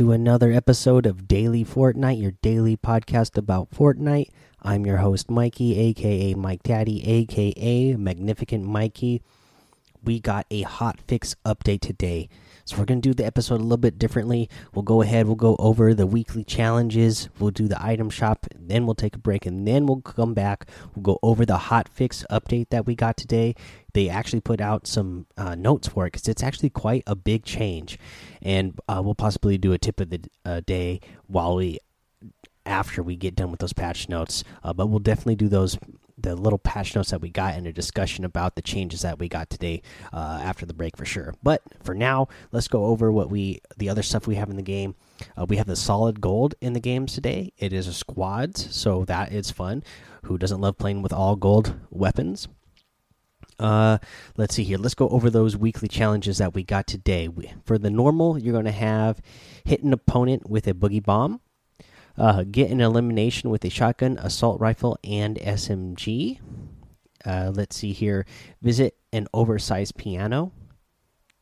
To another episode of Daily Fortnite, your daily podcast about Fortnite. I'm your host, Mikey, aka Mike Daddy, aka Magnificent Mikey. We got a hot fix update today. So we're going to do the episode a little bit differently. We'll go ahead, we'll go over the weekly challenges, we'll do the item shop, then we'll take a break, and then we'll come back. We'll go over the hot fix update that we got today. They actually put out some uh, notes for it because it's actually quite a big change, and uh, we'll possibly do a tip of the uh, day while we after we get done with those patch notes. Uh, but we'll definitely do those the little patch notes that we got and a discussion about the changes that we got today uh, after the break for sure. But for now, let's go over what we the other stuff we have in the game. Uh, we have the solid gold in the games today. It is a squads, so that is fun. Who doesn't love playing with all gold weapons? Uh, let's see here. Let's go over those weekly challenges that we got today. We, for the normal, you're going to have hit an opponent with a boogie bomb. Uh, get an elimination with a shotgun, assault rifle, and SMG. Uh, let's see here. Visit an oversized piano.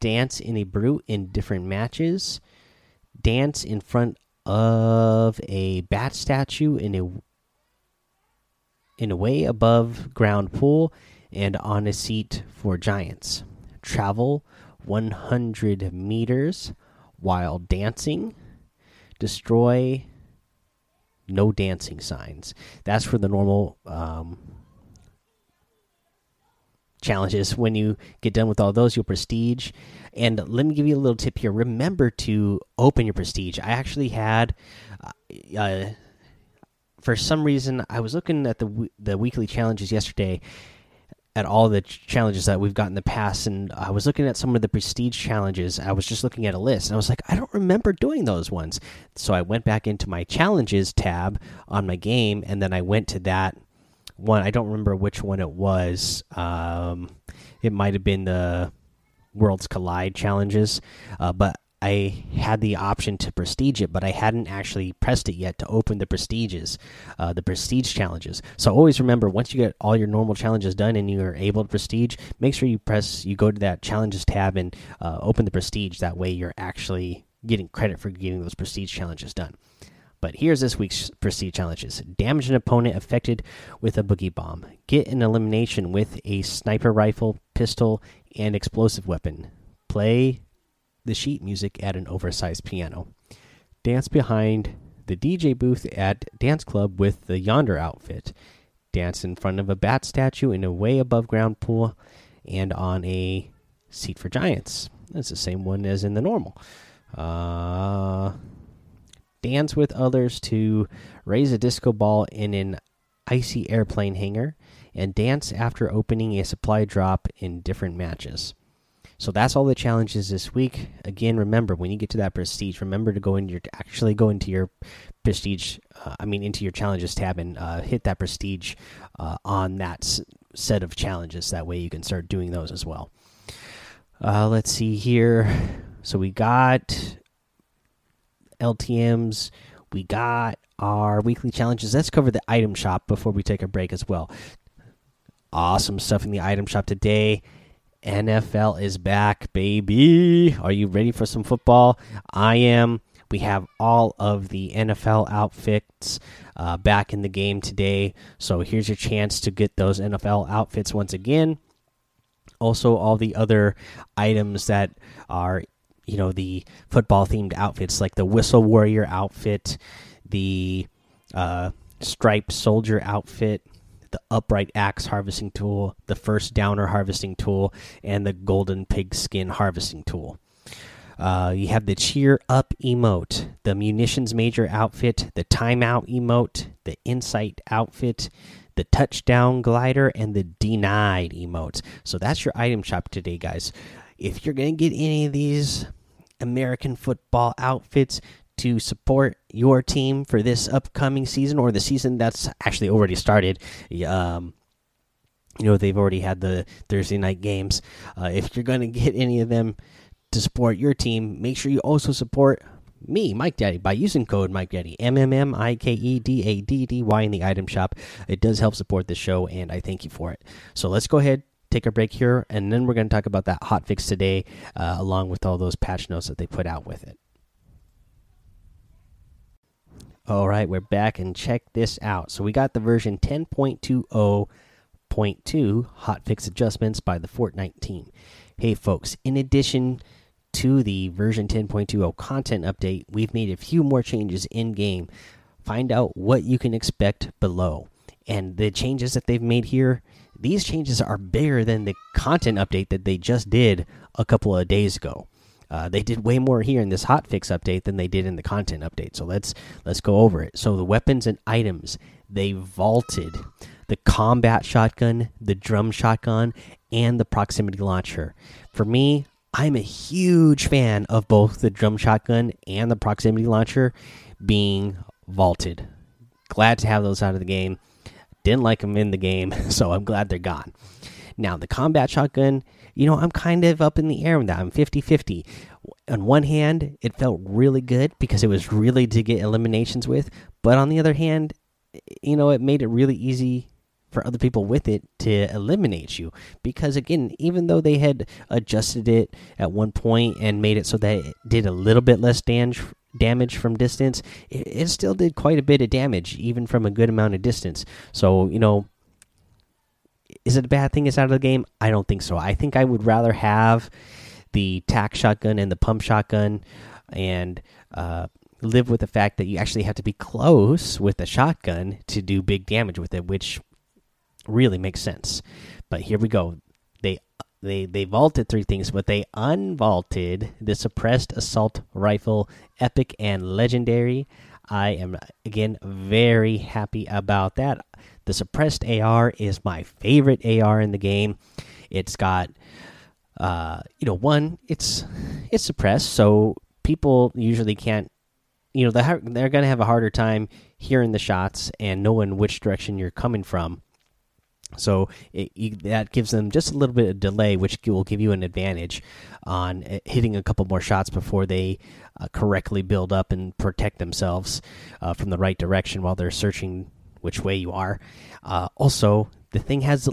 Dance in a brute in different matches. Dance in front of a bat statue in a in a way above ground pool and on a seat for giants. Travel 100 meters while dancing. Destroy no dancing signs. That's for the normal um, challenges. When you get done with all those, you'll prestige. And let me give you a little tip here. Remember to open your prestige. I actually had, uh, uh, for some reason, I was looking at the the weekly challenges yesterday, at all the challenges that we've got in the past and I was looking at some of the prestige challenges. I was just looking at a list and I was like, I don't remember doing those ones. So I went back into my challenges tab on my game and then I went to that one. I don't remember which one it was. Um, it might have been the Worlds Collide challenges, uh, but I had the option to prestige it, but I hadn't actually pressed it yet to open the prestiges, uh, the prestige challenges. So always remember, once you get all your normal challenges done and you are able to prestige, make sure you press, you go to that challenges tab and uh, open the prestige. That way, you're actually getting credit for getting those prestige challenges done. But here's this week's prestige challenges: damage an opponent affected with a boogie bomb, get an elimination with a sniper rifle, pistol, and explosive weapon, play the sheet music at an oversized piano. Dance behind the DJ booth at Dance Club with the Yonder outfit. Dance in front of a bat statue in a way above ground pool and on a seat for giants. That's the same one as in the normal. Uh, dance with others to raise a disco ball in an icy airplane hangar and dance after opening a supply drop in different matches. So that's all the challenges this week. Again, remember when you get to that prestige, remember to go into your actually go into your prestige. Uh, I mean, into your challenges tab and uh, hit that prestige uh, on that set of challenges. That way, you can start doing those as well. Uh, let's see here. So we got LTM's. We got our weekly challenges. Let's cover the item shop before we take a break as well. Awesome stuff in the item shop today. NFL is back, baby. Are you ready for some football? I am. We have all of the NFL outfits uh, back in the game today. So here's your chance to get those NFL outfits once again. Also, all the other items that are, you know, the football themed outfits like the Whistle Warrior outfit, the uh, Striped Soldier outfit, the upright axe harvesting tool, the first downer harvesting tool, and the golden pigskin harvesting tool. Uh, you have the cheer up emote, the munitions major outfit, the timeout emote, the insight outfit, the touchdown glider, and the denied emotes. So that's your item shop today, guys. If you're going to get any of these American football outfits, to support your team for this upcoming season or the season that's actually already started. Um, you know they've already had the Thursday night games. Uh, if you're going to get any of them to support your team, make sure you also support me, Mike Daddy, by using code Mike Daddy M M M I K E D A D D Y in the item shop. It does help support the show, and I thank you for it. So let's go ahead. Take a break here, and then we're going to talk about that hot fix today, uh, along with all those patch notes that they put out with it. All right, we're back and check this out. So we got the version 10.20.2 hotfix adjustments by the Fortnite team. Hey folks, in addition to the version 10.20 content update, we've made a few more changes in game. Find out what you can expect below. And the changes that they've made here, these changes are bigger than the content update that they just did a couple of days ago. Uh, they did way more here in this hotfix update than they did in the content update. So let's let's go over it. So the weapons and items they vaulted the combat shotgun, the drum shotgun, and the proximity launcher. For me, I'm a huge fan of both the drum shotgun and the proximity launcher being vaulted. Glad to have those out of the game. Didn't like them in the game, so I'm glad they're gone. Now, the combat shotgun, you know, I'm kind of up in the air with that. I'm 50 50. On one hand, it felt really good because it was really to get eliminations with. But on the other hand, you know, it made it really easy for other people with it to eliminate you. Because again, even though they had adjusted it at one point and made it so that it did a little bit less damage damage from distance, it still did quite a bit of damage, even from a good amount of distance. So, you know, is it a bad thing it's out of the game? I don't think so. I think I would rather have the tac shotgun and the pump shotgun and uh, live with the fact that you actually have to be close with the shotgun to do big damage with it, which really makes sense. But here we go. They they they vaulted three things, but they unvaulted the suppressed assault rifle, epic and legendary. I am again very happy about that. The suppressed AR is my favorite AR in the game. It's got uh, you know, one, it's it's suppressed, so people usually can't you know, they're, they're going to have a harder time hearing the shots and knowing which direction you're coming from. So it, that gives them just a little bit of delay, which will give you an advantage on uh, hitting a couple more shots before they uh, correctly build up and protect themselves uh, from the right direction while they're searching which way you are. Uh, also, the thing has,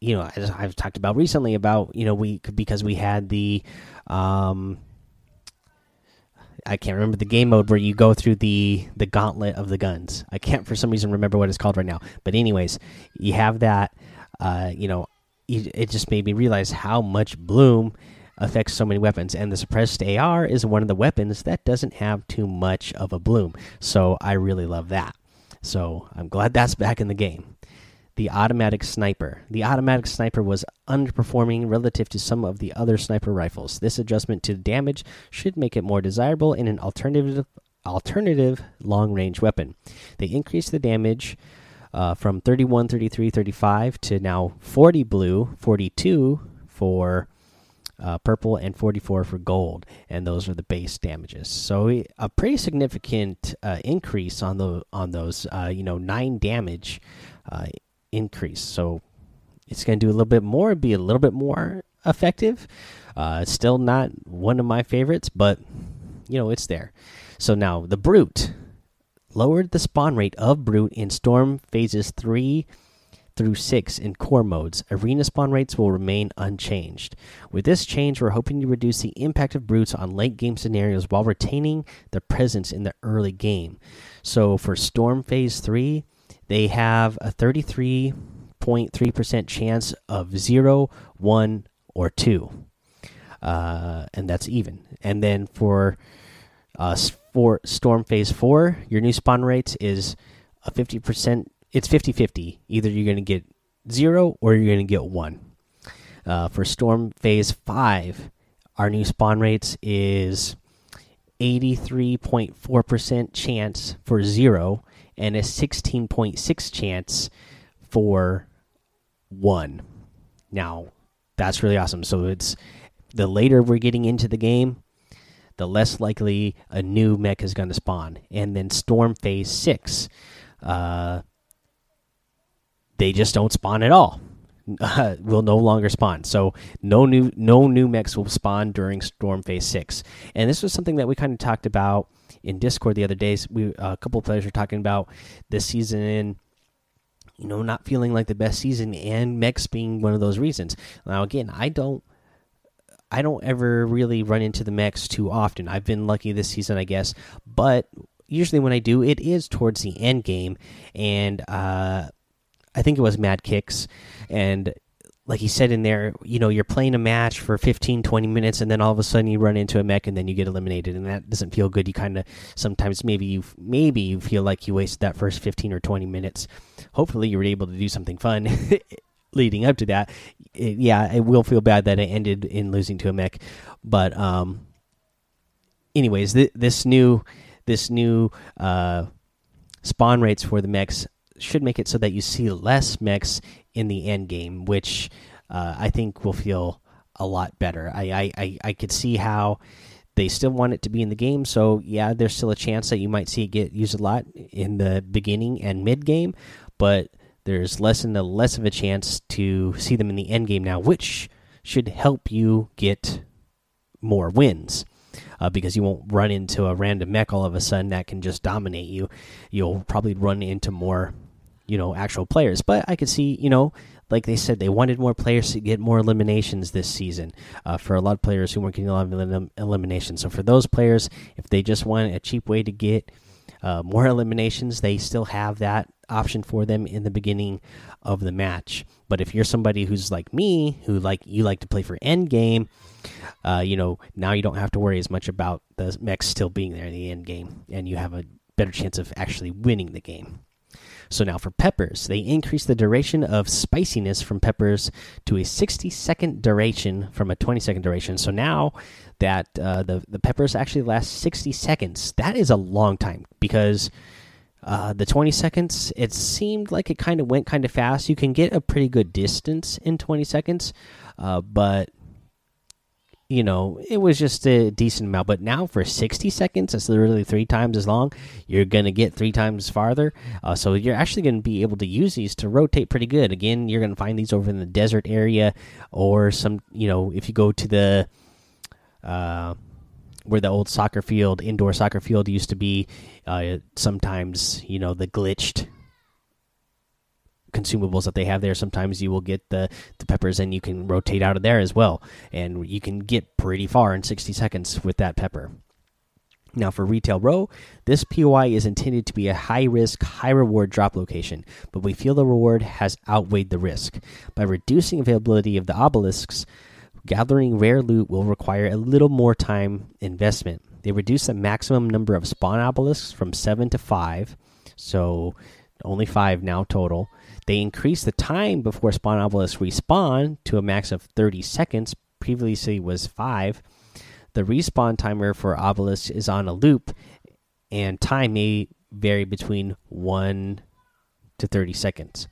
you know, as I've talked about recently about you know we because we had the, um, I can't remember the game mode where you go through the the gauntlet of the guns. I can't for some reason remember what it's called right now. But anyways, you have that. Uh, you know, it just made me realize how much bloom affects so many weapons and the suppressed AR is one of the weapons that doesn't have too much of a bloom so I really love that so I'm glad that's back in the game. The automatic sniper. The automatic sniper was underperforming relative to some of the other sniper rifles. This adjustment to the damage should make it more desirable in an alternative alternative long range weapon. They increased the damage uh, from 31, 33, 35 to now 40 blue, 42 for uh, purple, and 44 for gold, and those are the base damages. So a pretty significant uh, increase on the on those. Uh, you know, nine damage uh, increase. So it's going to do a little bit more, be a little bit more effective. Uh, still not one of my favorites, but you know it's there. So now the brute lowered the spawn rate of brute in storm phases three through 6 in core modes, arena spawn rates will remain unchanged. With this change, we're hoping to reduce the impact of brutes on late game scenarios while retaining their presence in the early game. So for Storm Phase 3, they have a 33.3% chance of 0, 1, or 2. Uh, and that's even. And then for uh, for Storm Phase 4, your new spawn rate is a 50% it's 50 50. Either you're going to get zero or you're going to get one. Uh, for Storm Phase 5, our new spawn rates is 83.4% chance for zero and a 16.6 chance for one. Now, that's really awesome. So it's the later we're getting into the game, the less likely a new mech is going to spawn. And then Storm Phase 6, uh, they just don't spawn at all. Uh, will no longer spawn. So no new no new mechs will spawn during Storm Phase Six. And this was something that we kind of talked about in Discord the other days. We uh, a couple of players were talking about this season. You know, not feeling like the best season, and mechs being one of those reasons. Now, again, I don't. I don't ever really run into the mechs too often. I've been lucky this season, I guess. But usually when I do, it is towards the end game, and uh, I think it was Mad Kicks, and like he said in there, you know, you're playing a match for 15, 20 minutes, and then all of a sudden you run into a mech, and then you get eliminated, and that doesn't feel good. You kind of sometimes maybe you maybe you feel like you wasted that first 15 or 20 minutes. Hopefully, you were able to do something fun leading up to that. It, yeah, it will feel bad that it ended in losing to a mech, but um, anyways, th this new this new uh spawn rates for the mechs should make it so that you see less mechs in the end game, which uh, I think will feel a lot better. I, I, I, could see how they still want it to be in the game, so yeah, there's still a chance that you might see it get used a lot in the beginning and mid game, but there's less and less of a chance to see them in the end game now, which should help you get more wins. Uh, because you won't run into a random mech all of a sudden that can just dominate you. You'll probably run into more you know actual players. But I could see you know like they said they wanted more players to get more eliminations this season uh, for a lot of players who weren't getting a lot of elim eliminations. So for those players, if they just want a cheap way to get uh, more eliminations, they still have that option for them in the beginning of the match. But if you're somebody who's like me, who like you like to play for end game, uh, you know now you don't have to worry as much about the mechs still being there in the end game, and you have a better chance of actually winning the game. So now for peppers, they increase the duration of spiciness from peppers to a 60 second duration from a 20 second duration. So now that uh, the the peppers actually last 60 seconds, that is a long time because uh, the 20 seconds it seemed like it kind of went kind of fast. You can get a pretty good distance in 20 seconds, uh, but you know, it was just a decent amount. But now for 60 seconds, it's literally three times as long. You're going to get three times farther. Uh, so you're actually going to be able to use these to rotate pretty good. Again, you're going to find these over in the desert area or some, you know, if you go to the, uh, where the old soccer field, indoor soccer field used to be, uh, sometimes, you know, the glitched consumables that they have there. Sometimes you will get the the peppers and you can rotate out of there as well, and you can get pretty far in 60 seconds with that pepper. Now, for Retail Row, this POI is intended to be a high risk, high reward drop location, but we feel the reward has outweighed the risk. By reducing availability of the obelisks, gathering rare loot will require a little more time investment. They reduce the maximum number of spawn obelisks from 7 to 5, so only 5 now total. They increased the time before spawn obelisks respawn to a max of 30 seconds. Previously was 5. The respawn timer for obelisks is on a loop, and time may vary between 1 to 30 seconds.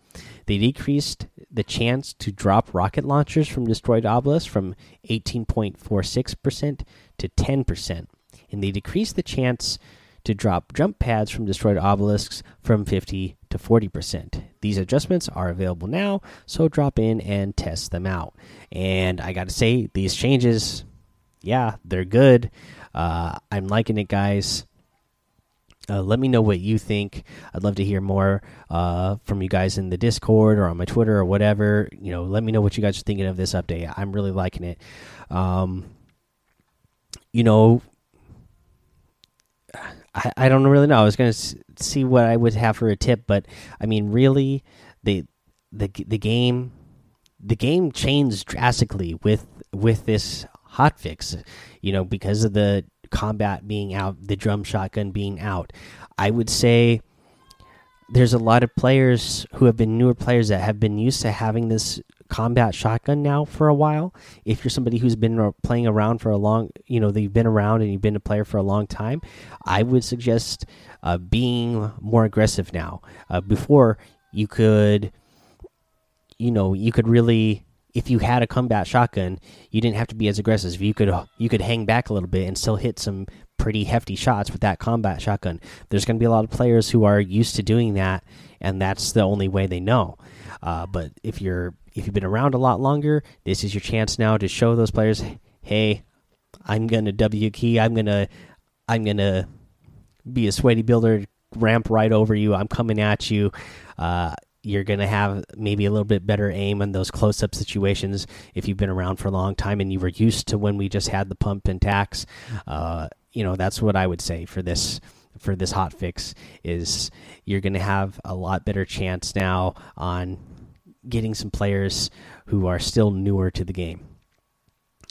They decreased the chance to drop rocket launchers from destroyed obelisks from 18.46% to 10%. And they decreased the chance to drop jump pads from destroyed obelisks from 50 to 40%. These adjustments are available now, so drop in and test them out. And I got to say, these changes, yeah, they're good. Uh, I'm liking it, guys. Uh, let me know what you think. I'd love to hear more uh, from you guys in the Discord or on my Twitter or whatever. You know, let me know what you guys are thinking of this update. I'm really liking it. Um, you know, I, I don't really know. I was going to see what I would have for a tip, but I mean, really, the the the game the game changed drastically with with this hot fix. You know, because of the combat being out, the drum shotgun being out. I would say there's a lot of players who have been newer players that have been used to having this combat shotgun now for a while. If you're somebody who's been playing around for a long, you know, they've been around and you've been a player for a long time, I would suggest uh, being more aggressive now. Uh, before you could, you know, you could really, if you had a combat shotgun, you didn't have to be as aggressive. You could you could hang back a little bit and still hit some pretty hefty shots with that combat shotgun. There's going to be a lot of players who are used to doing that, and that's the only way they know. Uh, but if you're if you've been around a lot longer, this is your chance now to show those players, hey, I'm gonna W key. I'm gonna I'm gonna be a sweaty builder, ramp right over you. I'm coming at you. Uh, you're gonna have maybe a little bit better aim on those close up situations if you've been around for a long time and you were used to when we just had the pump and tacs. Uh, you know that's what I would say for this for this hot fix is you're going to have a lot better chance now on getting some players who are still newer to the game.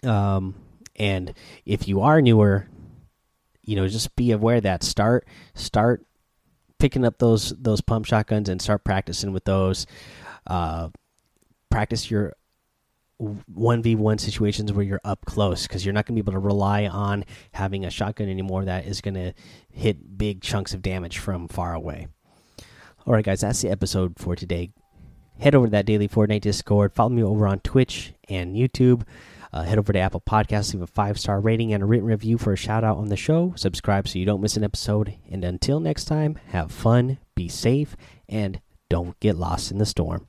Um, and if you are newer, you know, just be aware that start start picking up those those pump shotguns and start practicing with those. Uh, practice your 1v1 situations where you're up close because you're not going to be able to rely on having a shotgun anymore that is going to hit big chunks of damage from far away. All right, guys, that's the episode for today. Head over to that daily Fortnite Discord. Follow me over on Twitch and YouTube. Uh, head over to Apple Podcasts, leave a five star rating and a written review for a shout out on the show. Subscribe so you don't miss an episode. And until next time, have fun, be safe, and don't get lost in the storm.